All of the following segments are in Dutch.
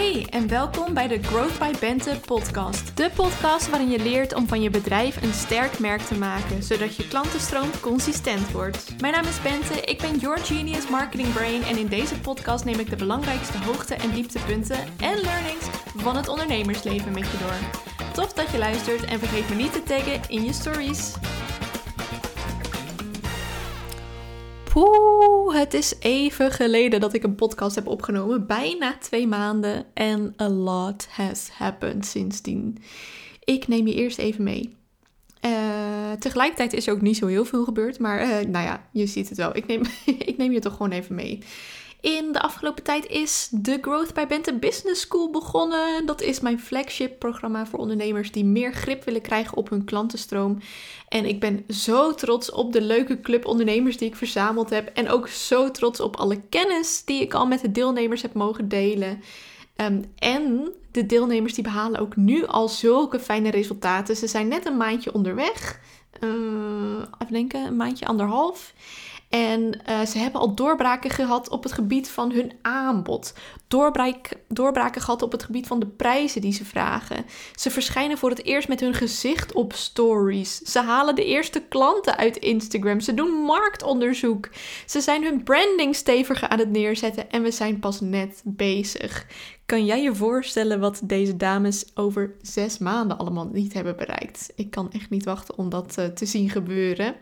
Hey en welkom bij de Growth by Bente podcast. De podcast waarin je leert om van je bedrijf een sterk merk te maken, zodat je klantenstroom consistent wordt. Mijn naam is Bente, ik ben Your Genius Marketing Brain en in deze podcast neem ik de belangrijkste hoogte- en dieptepunten en learnings van het ondernemersleven met je door. Tof dat je luistert en vergeet me niet te taggen in je stories. Poeh, het is even geleden dat ik een podcast heb opgenomen. Bijna twee maanden. En a lot has happened sindsdien. Ik neem je eerst even mee. Uh, tegelijkertijd is er ook niet zo heel veel gebeurd. Maar uh, nou ja, je ziet het wel. Ik neem, ik neem je toch gewoon even mee. In de afgelopen tijd is de Growth by Bente Business School begonnen. Dat is mijn flagship programma voor ondernemers die meer grip willen krijgen op hun klantenstroom. En ik ben zo trots op de leuke club ondernemers die ik verzameld heb. En ook zo trots op alle kennis die ik al met de deelnemers heb mogen delen. Um, en de deelnemers die behalen ook nu al zulke fijne resultaten. Ze zijn net een maandje onderweg. Uh, even denken, een maandje anderhalf. En uh, ze hebben al doorbraken gehad op het gebied van hun aanbod. Doorbraak, doorbraken gehad op het gebied van de prijzen die ze vragen. Ze verschijnen voor het eerst met hun gezicht op stories. Ze halen de eerste klanten uit Instagram. Ze doen marktonderzoek. Ze zijn hun branding steviger aan het neerzetten. En we zijn pas net bezig. Kan jij je voorstellen wat deze dames over zes maanden allemaal niet hebben bereikt? Ik kan echt niet wachten om dat uh, te zien gebeuren.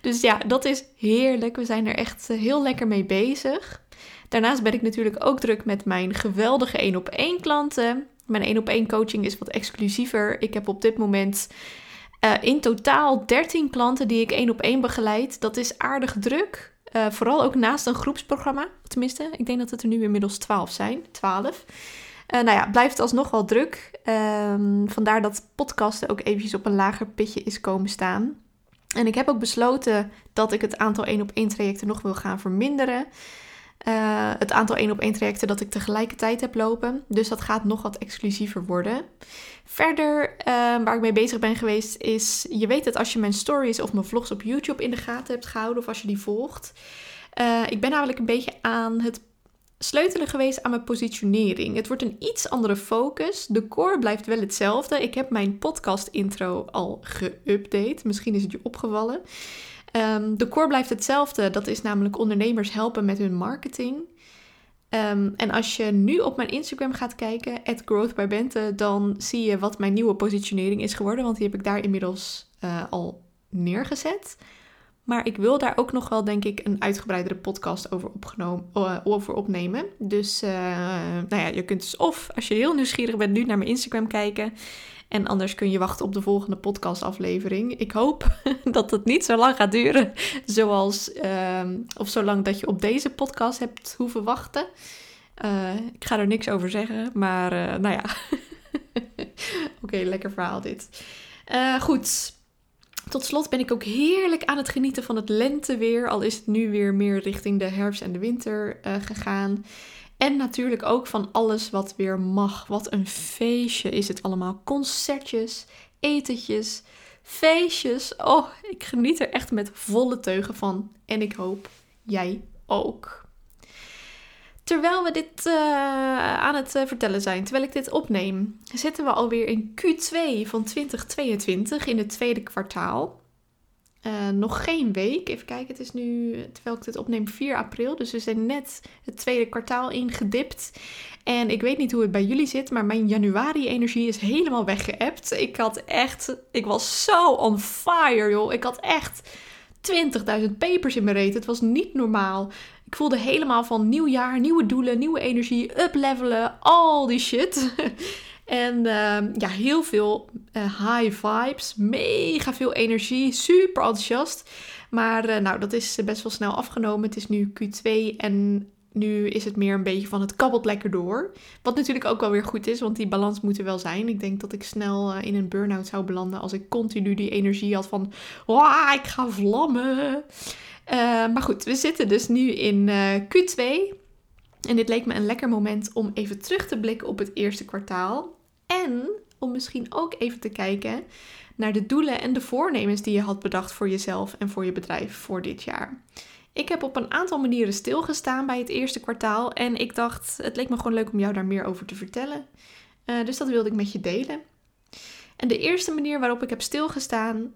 Dus ja, dat is heerlijk. We zijn er echt uh, heel lekker mee bezig. Daarnaast ben ik natuurlijk ook druk met mijn geweldige 1 op 1 klanten. Mijn 1 op 1 coaching is wat exclusiever. Ik heb op dit moment uh, in totaal 13 klanten die ik 1 op 1 begeleid. Dat is aardig druk. Uh, vooral ook naast een groepsprogramma. Tenminste, ik denk dat het er nu inmiddels 12 zijn. 12. Uh, nou ja, blijft alsnog wel druk. Um, vandaar dat podcasten ook eventjes op een lager pitje is komen staan. En ik heb ook besloten dat ik het aantal 1 op 1 trajecten nog wil gaan verminderen. Uh, het aantal 1 op 1 trajecten dat ik tegelijkertijd heb lopen. Dus dat gaat nog wat exclusiever worden. Verder, uh, waar ik mee bezig ben geweest, is: je weet het als je mijn stories of mijn vlogs op YouTube in de gaten hebt gehouden of als je die volgt. Uh, ik ben namelijk een beetje aan het sleutelen geweest aan mijn positionering. Het wordt een iets andere focus. De core blijft wel hetzelfde. Ik heb mijn podcast intro al geüpdate. Misschien is het je opgevallen. Um, de core blijft hetzelfde. Dat is namelijk ondernemers helpen met hun marketing. Um, en als je nu op mijn Instagram gaat kijken, @growthbybente, dan zie je wat mijn nieuwe positionering is geworden. Want die heb ik daar inmiddels uh, al neergezet. Maar ik wil daar ook nog wel, denk ik, een uitgebreidere podcast over, opgenomen, uh, over opnemen. Dus uh, nou ja, je kunt dus of, als je heel nieuwsgierig bent, nu naar mijn Instagram kijken. En anders kun je wachten op de volgende podcastaflevering. Ik hoop dat het niet zo lang gaat duren. Zoals, uh, of zolang dat je op deze podcast hebt hoeven wachten. Uh, ik ga er niks over zeggen. Maar uh, nou ja. Oké, lekker verhaal dit. Uh, goed. Tot slot ben ik ook heerlijk aan het genieten van het lenteweer. Al is het nu weer meer richting de herfst en de winter gegaan. En natuurlijk ook van alles wat weer mag. Wat een feestje is het allemaal. Concertjes, etentjes, feestjes. Oh, ik geniet er echt met volle teugen van. En ik hoop jij ook. Terwijl we dit uh, aan het uh, vertellen zijn, terwijl ik dit opneem, zitten we alweer in Q2 van 2022 in het tweede kwartaal. Uh, nog geen week. Even kijken, het is nu, terwijl ik dit opneem, 4 april. Dus we zijn net het tweede kwartaal ingedipt. En ik weet niet hoe het bij jullie zit, maar mijn januari-energie is helemaal weggeëpt. Ik had echt, ik was zo on fire, joh. Ik had echt 20.000 papers in mijn reet. Het was niet normaal. Ik voelde helemaal van nieuw jaar, nieuwe doelen, nieuwe energie, uplevelen, al die shit. En uh, ja, heel veel uh, high vibes, mega veel energie, super enthousiast. Maar uh, nou, dat is best wel snel afgenomen. Het is nu Q2 en nu is het meer een beetje van het kabbelt lekker door. Wat natuurlijk ook wel weer goed is, want die balans moet er wel zijn. Ik denk dat ik snel in een burn-out zou belanden als ik continu die energie had van, oh, ik ga vlammen. maar goed, we zitten dus nu in Q2. En dit leek me een lekker moment om even terug te blikken op het eerste kwartaal. En om misschien ook even te kijken naar de doelen en de voornemens die je had bedacht voor jezelf en voor je bedrijf voor dit jaar. Ik heb op een aantal manieren stilgestaan bij het eerste kwartaal en ik dacht, het leek me gewoon leuk om jou daar meer over te vertellen. Uh, dus dat wilde ik met je delen. En de eerste manier waarop ik heb stilgestaan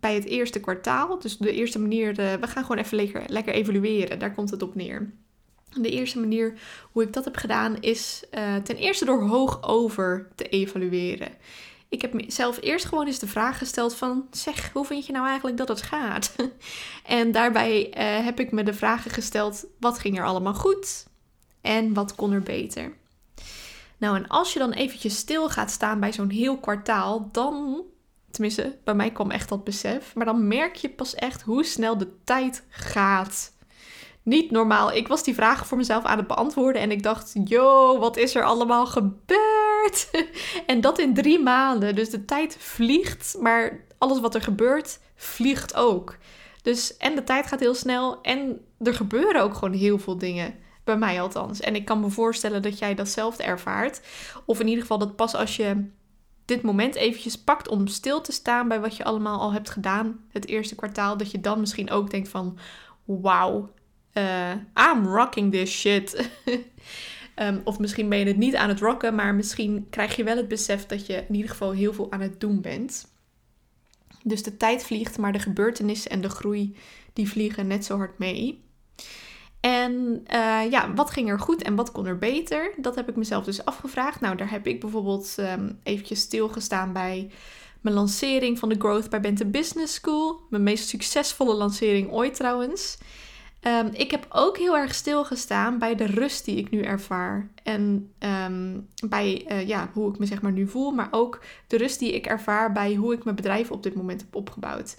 bij het eerste kwartaal, dus de eerste manier, de, we gaan gewoon even lekker, lekker evalueren, daar komt het op neer. De eerste manier hoe ik dat heb gedaan is uh, ten eerste door hoog over te evalueren. Ik heb mezelf eerst gewoon eens de vraag gesteld van, zeg, hoe vind je nou eigenlijk dat het gaat? en daarbij uh, heb ik me de vragen gesteld, wat ging er allemaal goed en wat kon er beter? Nou, en als je dan eventjes stil gaat staan bij zo'n heel kwartaal, dan, tenminste, bij mij kwam echt dat besef, maar dan merk je pas echt hoe snel de tijd gaat. Niet normaal. Ik was die vragen voor mezelf aan het beantwoorden en ik dacht, yo, wat is er allemaal gebeurd? en dat in drie maanden. Dus de tijd vliegt, maar alles wat er gebeurt, vliegt ook. Dus en de tijd gaat heel snel en er gebeuren ook gewoon heel veel dingen. Bij mij althans. En ik kan me voorstellen dat jij datzelfde ervaart. Of in ieder geval dat pas als je dit moment eventjes pakt om stil te staan bij wat je allemaal al hebt gedaan het eerste kwartaal, dat je dan misschien ook denkt van wauw, uh, I'm rocking this shit. um, of misschien ben je het niet aan het rocken, maar misschien krijg je wel het besef dat je in ieder geval heel veel aan het doen bent. Dus de tijd vliegt, maar de gebeurtenissen en de groei die vliegen net zo hard mee. En uh, ja, wat ging er goed en wat kon er beter? Dat heb ik mezelf dus afgevraagd. Nou, daar heb ik bijvoorbeeld um, eventjes stilgestaan bij mijn lancering van de Growth by Bente Business School. Mijn meest succesvolle lancering ooit trouwens. Um, ik heb ook heel erg stilgestaan bij de rust die ik nu ervaar. En um, bij uh, ja, hoe ik me zeg maar nu voel, maar ook de rust die ik ervaar bij hoe ik mijn bedrijf op dit moment heb opgebouwd.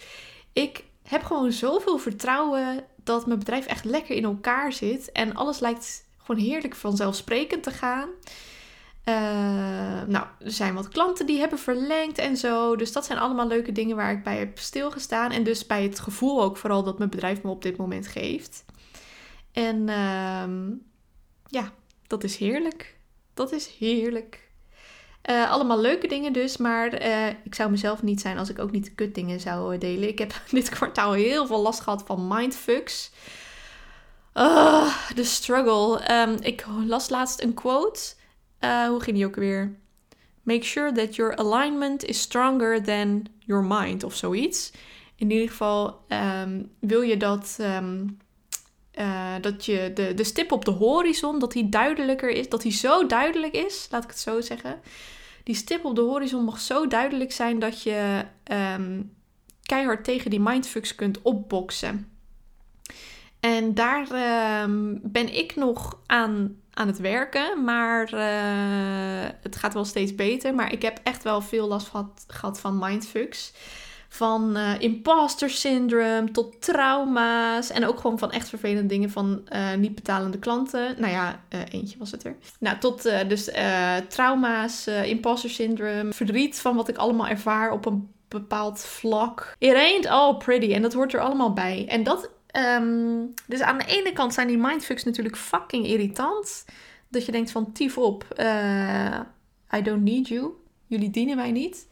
Ik heb gewoon zoveel vertrouwen dat mijn bedrijf echt lekker in elkaar zit. En alles lijkt gewoon heerlijk vanzelfsprekend te gaan. Uh, nou, er zijn wat klanten die hebben verlengd en zo. Dus dat zijn allemaal leuke dingen waar ik bij heb stilgestaan. En dus bij het gevoel ook vooral dat mijn bedrijf me op dit moment geeft. En uh, ja, dat is heerlijk. Dat is heerlijk. Uh, allemaal leuke dingen dus, maar uh, ik zou mezelf niet zijn als ik ook niet kut dingen zou delen. Ik heb dit kwartaal heel veel last gehad van mindfucks. Uh, de struggle. Um, ik las laatst een quote. Uh, hoe ging die ook weer? Make sure that your alignment is stronger than your mind of zoiets. In ieder geval um, wil je dat, um, uh, dat je de, de stip op de horizon, dat die duidelijker is, dat die zo duidelijk is, laat ik het zo zeggen. Die stip op de horizon mag zo duidelijk zijn dat je um, keihard tegen die mindfucks kunt opboksen. En daar ben ik nog aan aan het werken. Maar uh, het gaat wel steeds beter. Maar ik heb echt wel veel last gehad, van mindfucks. Van uh, imposter syndrome tot trauma's. En ook gewoon van echt vervelende dingen van uh, niet betalende klanten. Nou ja, eentje was het er. Nou, tot dus trauma's, imposter syndrome, verdriet van wat ik allemaal ervaar op een bepaald vlak. It ain't all pretty. En dat hoort er allemaal bij. En dat Um, dus aan de ene kant zijn die mindfucks natuurlijk fucking irritant. Dat je denkt van tief op, uh, I don't need you. Jullie dienen mij niet.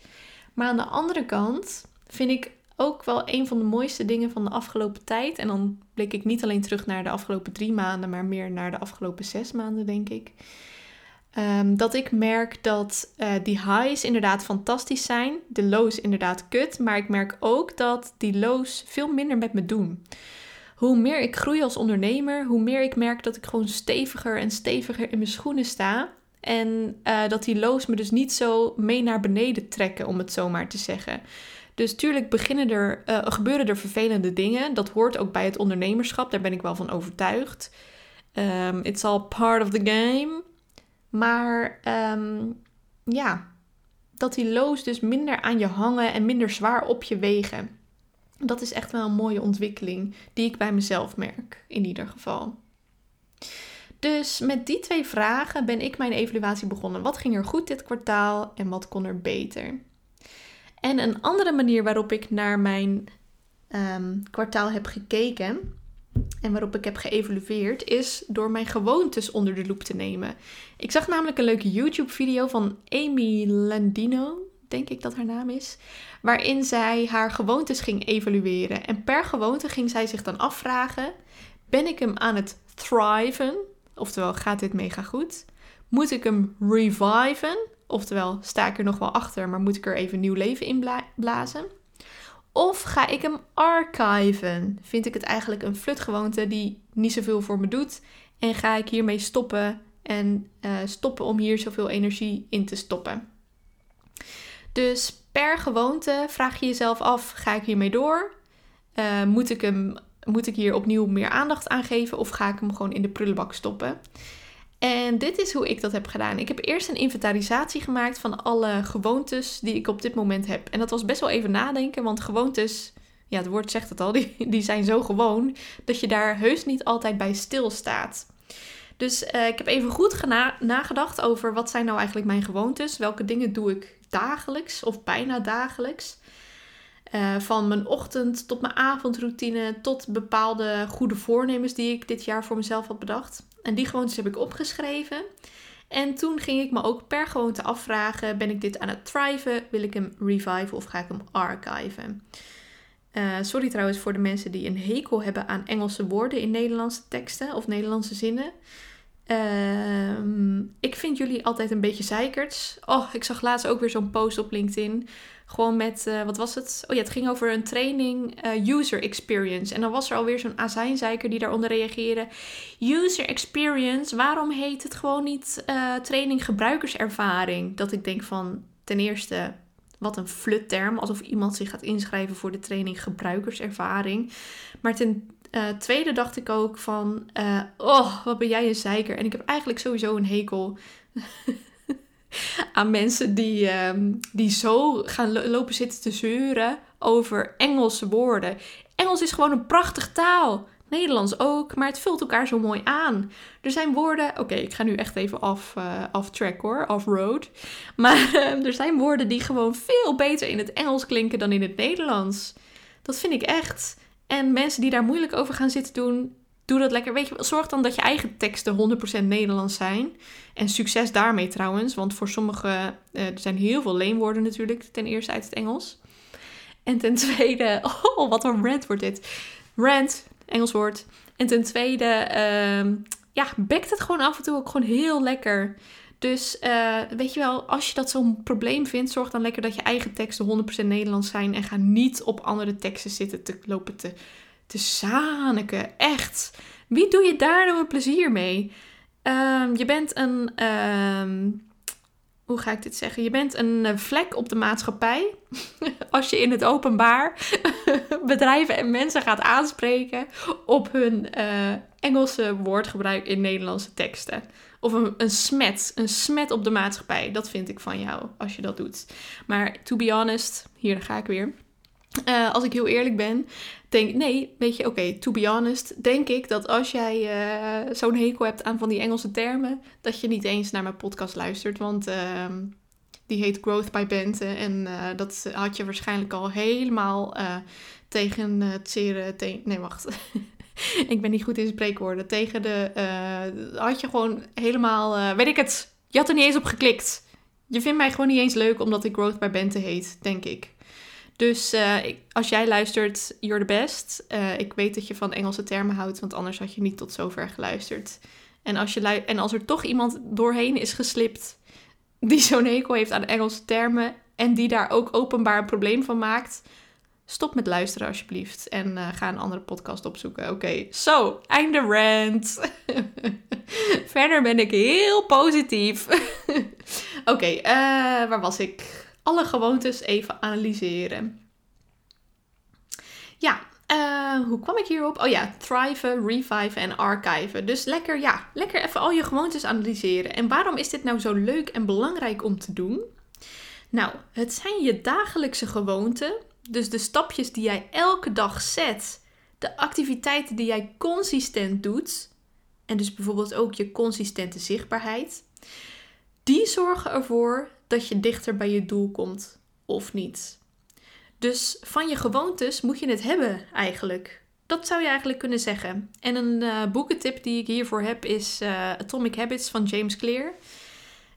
Maar aan de andere kant vind ik ook wel een van de mooiste dingen van de afgelopen tijd. En dan blik ik niet alleen terug naar de afgelopen drie maanden, maar meer naar de afgelopen zes maanden, denk ik. Um, dat ik merk dat uh, die highs inderdaad fantastisch zijn, de lows inderdaad kut. Maar ik merk ook dat die lows veel minder met me doen hoe meer ik groei als ondernemer, hoe meer ik merk dat ik gewoon steviger en steviger in mijn schoenen sta. En uh, dat die lows me dus niet zo mee naar beneden trekken, om het zo maar te zeggen. Dus tuurlijk beginnen er, uh, gebeuren er vervelende dingen. Dat hoort ook bij het ondernemerschap, daar ben ik wel van overtuigd. Um, it's all part of the game. Maar um, ja, dat die lows dus minder aan je hangen en minder zwaar op je wegen. Dat is echt wel een mooie ontwikkeling die ik bij mezelf merk, in ieder geval. Dus met die twee vragen ben ik mijn evaluatie begonnen. Wat ging er goed dit kwartaal en wat kon er beter? En een andere manier waarop ik naar mijn um, kwartaal heb gekeken en waarop ik heb geëvalueerd, is door mijn gewoontes onder de loep te nemen. Ik zag namelijk een leuke YouTube-video van Amy Landino denk ik dat haar naam is. Waarin zij haar gewoontes ging evalueren. En per gewoonte ging zij zich dan afvragen: ben ik hem aan het thriven? Oftewel, gaat dit mega goed? Moet ik hem reviven? Oftewel, sta ik er nog wel achter, maar moet ik er even nieuw leven in blazen? Of ga ik hem archiven? Vind ik het eigenlijk een flutgewoonte die niet zoveel voor me doet? En ga ik hiermee stoppen en uh, stoppen om hier zoveel energie in te stoppen? Dus per gewoonte vraag je jezelf af: ga ik hiermee door? Uh, moet, ik hem, moet ik hier opnieuw meer aandacht aan geven of ga ik hem gewoon in de prullenbak stoppen? En dit is hoe ik dat heb gedaan. Ik heb eerst een inventarisatie gemaakt van alle gewoontes die ik op dit moment heb. En dat was best wel even nadenken, want gewoontes, ja, het woord zegt het al, die, die zijn zo gewoon dat je daar heus niet altijd bij stilstaat. Dus uh, ik heb even goed nagedacht over wat zijn nou eigenlijk mijn gewoontes? Welke dingen doe ik dagelijks of bijna dagelijks? Uh, van mijn ochtend tot mijn avondroutine tot bepaalde goede voornemens die ik dit jaar voor mezelf had bedacht. En die gewoontes heb ik opgeschreven. En toen ging ik me ook per gewoonte afvragen: ben ik dit aan het thriven? Wil ik hem reviven of ga ik hem archiven? Uh, sorry trouwens voor de mensen die een hekel hebben aan Engelse woorden in Nederlandse teksten of Nederlandse zinnen. Uh, ik vind jullie altijd een beetje zeikerts. Oh, ik zag laatst ook weer zo'n post op LinkedIn. Gewoon met, uh, wat was het? Oh ja, het ging over een training uh, user experience. En dan was er alweer zo'n azijnzeiker die daaronder reageerde. User experience, waarom heet het gewoon niet uh, training gebruikerservaring? Dat ik denk van, ten eerste, wat een flutterm. Alsof iemand zich gaat inschrijven voor de training gebruikerservaring. Maar ten tweede dacht ik ook van, oh, wat ben jij een zeiker. En ik heb eigenlijk sowieso een hekel aan mensen die, um, die zo gaan lopen zitten te zeuren over Engelse woorden. Engels is gewoon een prachtige taal. Nederlands ook, maar het vult elkaar zo mooi aan. Er zijn woorden, oké, ik ga nu echt even af, off track hoor, off road. Maar uh, er zijn woorden die gewoon veel beter in het Engels klinken dan in het Nederlands. Dat vind ik echt. En mensen die daar moeilijk over gaan zitten doen, doe dat lekker. Weet je, zorg dan dat je eigen teksten 100% Nederlands zijn. En succes daarmee trouwens, want voor sommige, uh, er zijn heel veel leenwoorden natuurlijk, ten eerste uit het Engels. En ten tweede, oh, wat een rant wordt dit. Rant, Engels woord. En ten tweede, uh, ja, bekt het gewoon af en toe ook gewoon heel lekker. Dus uh, weet je wel, als je dat zo'n probleem vindt, zorg dan lekker dat je eigen teksten 100% Nederlands zijn. En ga niet op andere teksten zitten te lopen te te zaniken. Echt. Wie doe je daar nou een plezier mee? Um, je bent een. Um, hoe ga ik dit zeggen? Je bent een eh, vlek op de maatschappij. Als je in het openbaar bedrijven en mensen gaat aanspreken op hun uh, Engelse woordgebruik in Nederlandse teksten. Of een, een smet. Een smet op de maatschappij. Dat vind ik van jou als je dat doet. Maar to be honest, hier ga ik weer. Uh, als ik heel eerlijk ben, denk nee, weet je, oké, to be honest, denk ik dat als jij uh, zo'n hekel hebt aan van die Engelse termen, dat je niet eens naar mijn podcast luistert, want uh, die heet Growth by Bente en uh, dat had je waarschijnlijk al helemaal tegen het zere, nee wacht, ik ben niet goed in spreekwoorden, tegen de, had je gewoon helemaal, weet ik het, je had er niet eens op geklikt. Je vindt mij gewoon niet eens leuk omdat ik Growth by Bente heet, denk ik. Dus uh, als jij luistert, you're the best. Ik weet dat je van Engelse termen houdt, want anders had je niet tot zover geluisterd. En als, je en als er toch iemand doorheen is geslipt die zo'n hekel heeft aan Engelse termen en die daar ook openbaar een probleem van maakt, stop met luisteren alsjeblieft en uh, ga een andere podcast opzoeken. Oké, zo, so, einde rant. Verder ben ik heel positief. Oké, okay, waar was ik? alle gewoontes even analyseren. Ja, uh, hoe kwam ik hierop? Oh ja, thriven, reviven en archiven. Dus lekker, ja, lekker even al je gewoontes analyseren. En waarom is dit nou zo leuk en belangrijk om te doen? Nou, het zijn je dagelijkse gewoonten. Dus de stapjes die jij elke dag zet. De activiteiten die jij consistent doet. En dus bijvoorbeeld ook je consistente zichtbaarheid. Die zorgen ervoor dat je dichter bij je doel komt of niet. Dus van je gewoontes moet je het hebben eigenlijk. Dat zou je eigenlijk kunnen zeggen. En een uh, boekentip die ik hiervoor heb is uh, Atomic Habits van James Clear.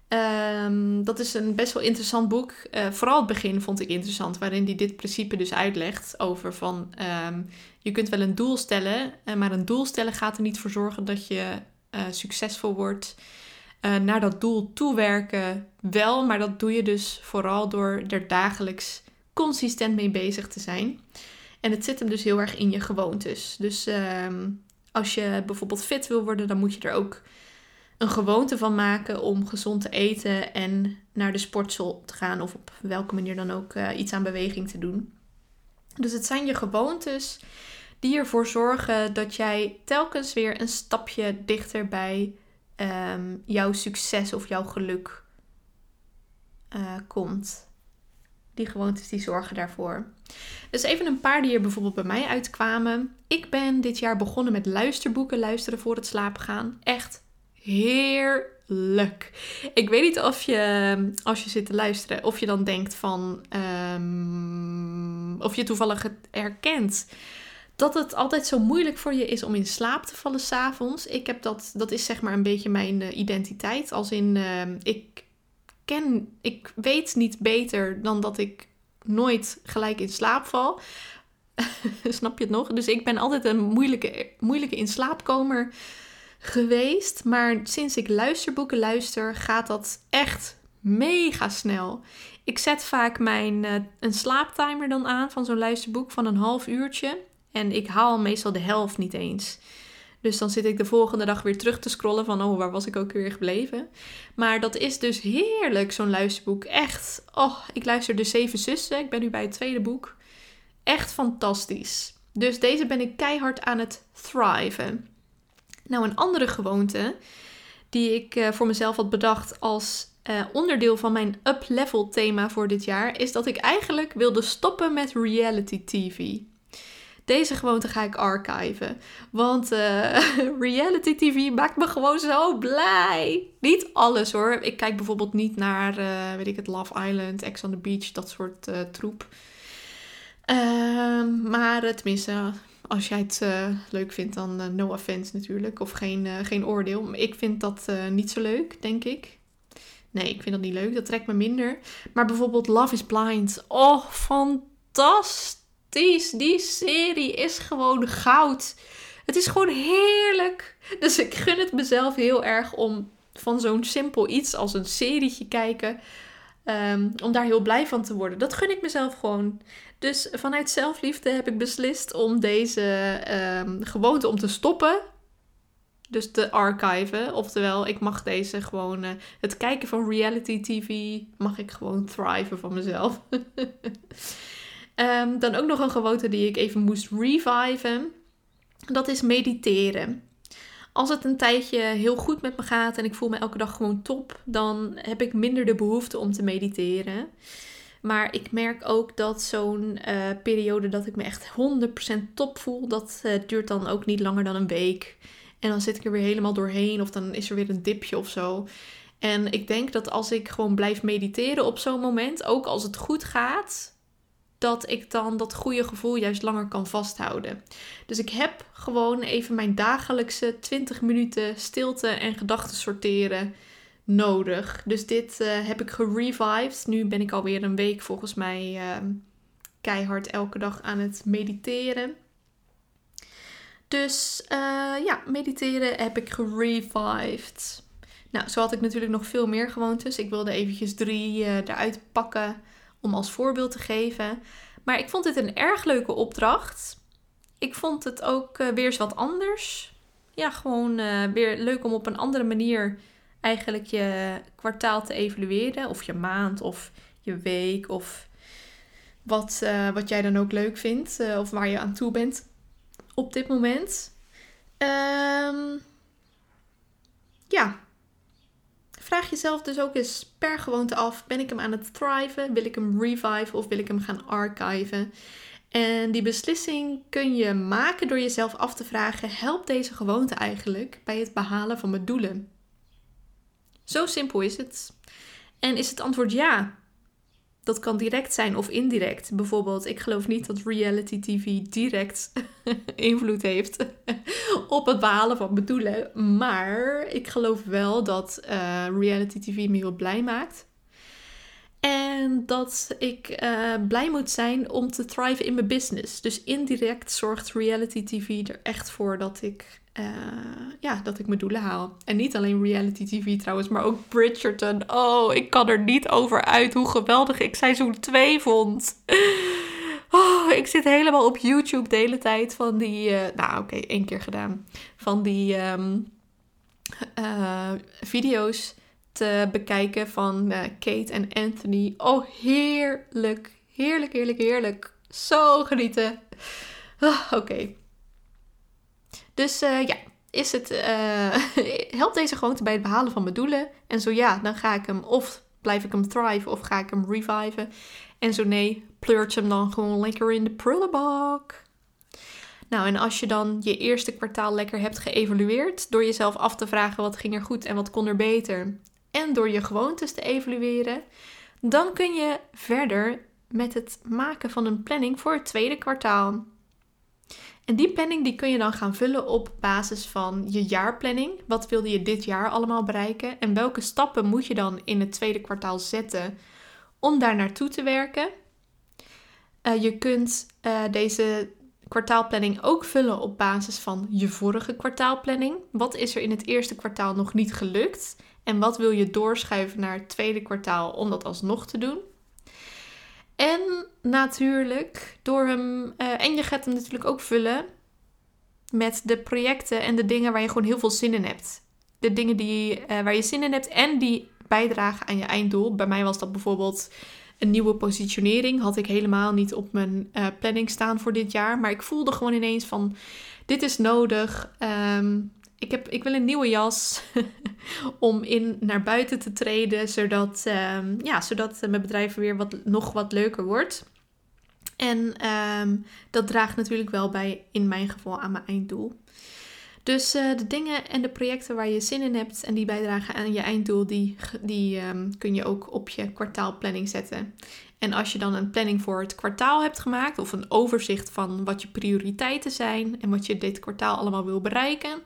Ehm, dat is een best wel interessant boek. Uh, vooral het begin vond ik interessant, waarin hij dit principe dus uitlegt over van ehm, je kunt wel een doel stellen, uh, maar een doel stellen gaat er niet voor zorgen dat je uh, succesvol wordt. naar dat doel toewerken wel, maar dat doe je dus vooral door er dagelijks consistent mee bezig te zijn. En het zit hem dus heel erg in je gewoontes. Dus ehm, als je bijvoorbeeld fit wil worden, dan moet je er ook een gewoonte van maken om gezond te eten en naar de sportschool te gaan of op welke manier dan ook uh, iets aan beweging te doen. Dus het zijn je gewoontes die ervoor zorgen dat jij telkens weer een stapje dichter bij um, jouw succes of jouw geluk uh, komt. Die gewoontes die zorgen daarvoor. Dus even een paar die er bijvoorbeeld bij mij uitkwamen. Ik ben dit jaar begonnen met luisterboeken luisteren voor het slapen gaan. Echt heerlijk. Ik weet niet of je, als je zit te luisteren, of je dan denkt van, um, of je toevallig herkent dat het altijd zo moeilijk voor je is om in slaap te vallen s'avonds. Ik heb dat, dat is zeg maar een beetje mijn uh, identiteit. Als in, uh, ik ken, ik weet niet beter dan dat ik nooit gelijk in slaap val. Snap je het nog? Dus ik ben altijd een moeilijke, moeilijke in slaapkomer geweest. Maar sinds ik luisterboeken luister, gaat dat echt mega snel. Ik zet vaak mijn, uh, een slaaptimer dan aan van zo'n luisterboek van een half uurtje. En ik haal meestal de helft niet eens. Dus dan zit ik de volgende dag weer terug te scrollen van, oh, waar was ik ook weer gebleven? Maar dat is dus heerlijk, zo'n luisterboek. Echt, oh, ik luister de Zeven Zussen. Ik ben nu bij het tweede boek. Echt fantastisch. Dus deze ben ik keihard aan het thriven. Nou, een andere gewoonte die ik uh, voor mezelf had bedacht als uh, onderdeel van mijn up-level thema voor dit jaar, is dat ik eigenlijk wilde stoppen met reality TV. Deze gewoonte ga ik archiven. Want uh, reality TV maakt me gewoon zo blij. Niet alles hoor. Ik kijk bijvoorbeeld niet naar, weet ik het, Love Island, Ex on the Beach, dat soort troep. Ehm, maar tenminste, als jij het leuk vindt, dan no offense natuurlijk. Of geen, geen oordeel. Ik vind dat niet zo leuk, denk ik. Nee, ik vind dat niet leuk. Dat trekt me minder. Maar bijvoorbeeld Love is Blind. Oh, fantastisch die, serie is gewoon goud. Het is gewoon heerlijk. Dus ik gun het mezelf heel erg om van zo'n simpel iets als een serietje kijken. Um, om daar heel blij van te worden. Dat gun ik mezelf gewoon. Dus vanuit zelfliefde heb ik beslist om deze um, gewoonte om te stoppen. Dus te archiven. Oftewel, ik mag deze gewoon. Uh, het kijken van reality TV mag ik gewoon thriven van mezelf. Um, dan ook nog een gewoonte die ik even moest reviven. Dat is mediteren. Als het een tijdje heel goed met me gaat en ik voel me elke dag gewoon top, dan heb ik minder de behoefte om te mediteren. Maar ik merk ook dat zo'n uh, periode dat ik me echt 100% top voel, dat uh, duurt dan ook niet langer dan een week. En dan zit ik er weer helemaal doorheen of dan is er weer een dipje of zo. En ik denk dat als ik gewoon blijf mediteren op zo'n moment, ook als het goed gaat, dat ik dan dat goede gevoel juist langer kan vasthouden. Dus ik heb gewoon even mijn dagelijkse 20 minuten stilte en gedachten sorteren nodig. Dus dit uh, heb ik gerevived. Nu ben ik alweer een week volgens mij uh, keihard elke dag aan het mediteren. Dus uh, ja, mediteren heb ik gerevived. Nou, zo had ik natuurlijk nog veel meer gewoontes. Ik wilde eventjes drie eruit pakken om als voorbeeld te geven. Maar ik vond dit een erg leuke opdracht. Ik vond het ook weer eens wat anders. Ja, gewoon weer leuk om op een andere manier eigenlijk je kwartaal te evalueren. Of je maand of je week of wat, uh, wat jij dan ook leuk vindt. of waar je aan toe bent op dit moment. Um, ja, Vraag jezelf dus ook eens per gewoonte af: ben ik hem aan het thriven? Wil ik hem revive of wil ik hem gaan archiven? En die beslissing kun je maken door jezelf af te vragen: helpt deze gewoonte eigenlijk bij het behalen van mijn doelen? Zo simpel is het. En is het antwoord ja? Dat kan direct zijn of indirect. Bijvoorbeeld, ik geloof niet dat reality TV direct invloed heeft op het behalen van mijn doelen. Maar ik geloof wel dat uh, reality TV me heel blij maakt. En dat ik uh, blij moet zijn om te thriven in mijn business. Dus indirect zorgt reality TV er echt voor dat ik, uh, ja, dat ik mijn doelen haal. En niet alleen reality TV trouwens, maar ook Bridgerton. Oh, ik kan er niet over uit hoe geweldig ik seizoen 2 vond. Oh, ik zit helemaal op YouTube de hele tijd van die. Uh, nou, oké, één keer gedaan. Van die um, video's te bekijken van uh, Kate en Anthony. Oh, heerlijk. Heerlijk, heerlijk, heerlijk. Zo genieten. Oh, Oké. Dus uh, ja, is het, uh, helpt deze gewoonte bij het behalen van mijn doelen? En zo ja, dan ga ik hem of blijf ik hem thrive of ga ik hem reviven. En zo nee, pleurt hem dan gewoon lekker in de prullenbak. Nou, en als je dan je eerste kwartaal lekker hebt geëvalueerd, door jezelf af te vragen wat ging er goed en wat kon er beter, en door je gewoontes te evalueren, dan kun je verder met het maken van een planning voor het tweede kwartaal. En die planning die kun je dan gaan vullen op basis van je jaarplanning. Wat wilde je dit jaar allemaal bereiken? En welke stappen moet je dan in het tweede kwartaal zetten om daar naartoe te werken? Uh, je kunt uh, deze kwartaalplanning ook vullen op basis van je vorige kwartaalplanning. Wat is er in het eerste kwartaal nog niet gelukt? En wat wil je doorschuiven naar het tweede kwartaal om dat alsnog te doen? En natuurlijk, door hem. Uh, en je gaat hem natuurlijk ook vullen met de projecten en de dingen waar je gewoon heel veel zin in hebt. De dingen die, uh, waar je zin in hebt en die bijdragen aan je einddoel. Bij mij was dat bijvoorbeeld een nieuwe positionering. Had ik helemaal niet op mijn uh, planning staan voor dit jaar. Maar ik voelde gewoon ineens van: dit is nodig. Um, ik, heb, ik wil een nieuwe jas om in naar buiten te treden, zodat, um, ja, zodat mijn bedrijf weer wat, nog wat leuker wordt. En um, dat draagt natuurlijk wel bij, in mijn geval, aan mijn einddoel. Dus uh, de dingen en de projecten waar je zin in hebt en die bijdragen aan je einddoel, die, die um, kun je ook op je kwartaalplanning zetten. En als je dan een planning voor het kwartaal hebt gemaakt, of een overzicht van wat je prioriteiten zijn en wat je dit kwartaal allemaal wil bereiken,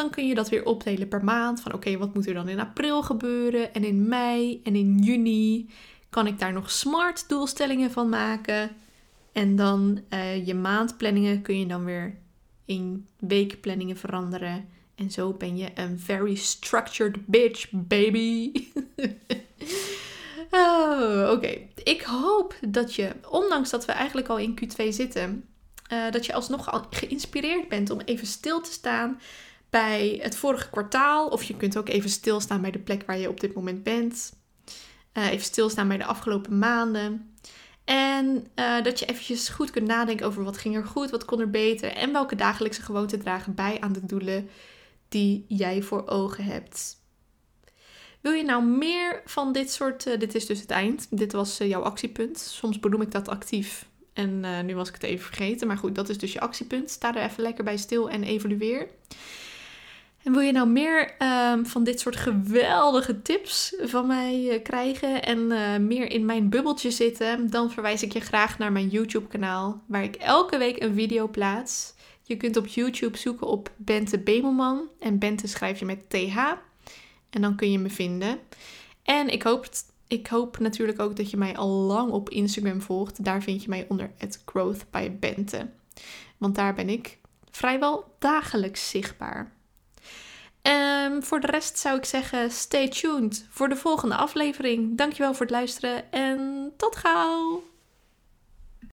dan kun je dat weer opdelen per maand. Van oké, wat moet er dan in april gebeuren? En in mei en in juni kan ik daar nog smart doelstellingen van maken. En dan uh, je maandplanningen kun je dan weer in weekplanningen veranderen. En zo ben je een very structured bitch, baby. oh, oké. Ik hoop dat je, ondanks dat we eigenlijk al in Q2 zitten, uh, dat je alsnog geïnspireerd bent om even stil te staan bij het vorige kwartaal. Of je kunt ook even stilstaan bij de plek waar je op dit moment bent. Uh, even stilstaan bij de afgelopen maanden. En uh, dat je eventjes goed kunt nadenken over wat ging er goed, wat kon er beter. En welke dagelijkse gewoonten dragen bij aan de doelen die jij voor ogen hebt. Wil je nou meer van dit soort. Uh, dit is dus het eind. Dit was jouw actiepunt. Soms benoem ik dat actief. En nu was ik het even vergeten. Maar goed, dat is dus je actiepunt. Sta er even lekker bij stil en evalueer. En wil je nou meer um, van dit soort geweldige tips van mij uh, krijgen en uh, meer in mijn bubbeltje zitten, dan verwijs ik je graag naar mijn YouTube kanaal, waar ik elke week een video plaats. Je kunt op YouTube zoeken op Bente Bemelman en Bente schrijf je met TH en dan kun je me vinden. En ik hoop, ik hoop natuurlijk ook dat je mij al lang op Instagram volgt. Daar vind je mij onder het Growth by Bente. Want daar ben ik vrijwel dagelijks zichtbaar. Um, voor de rest zou ik zeggen, stay tuned voor de volgende aflevering. Dankjewel voor het luisteren en tot gauw!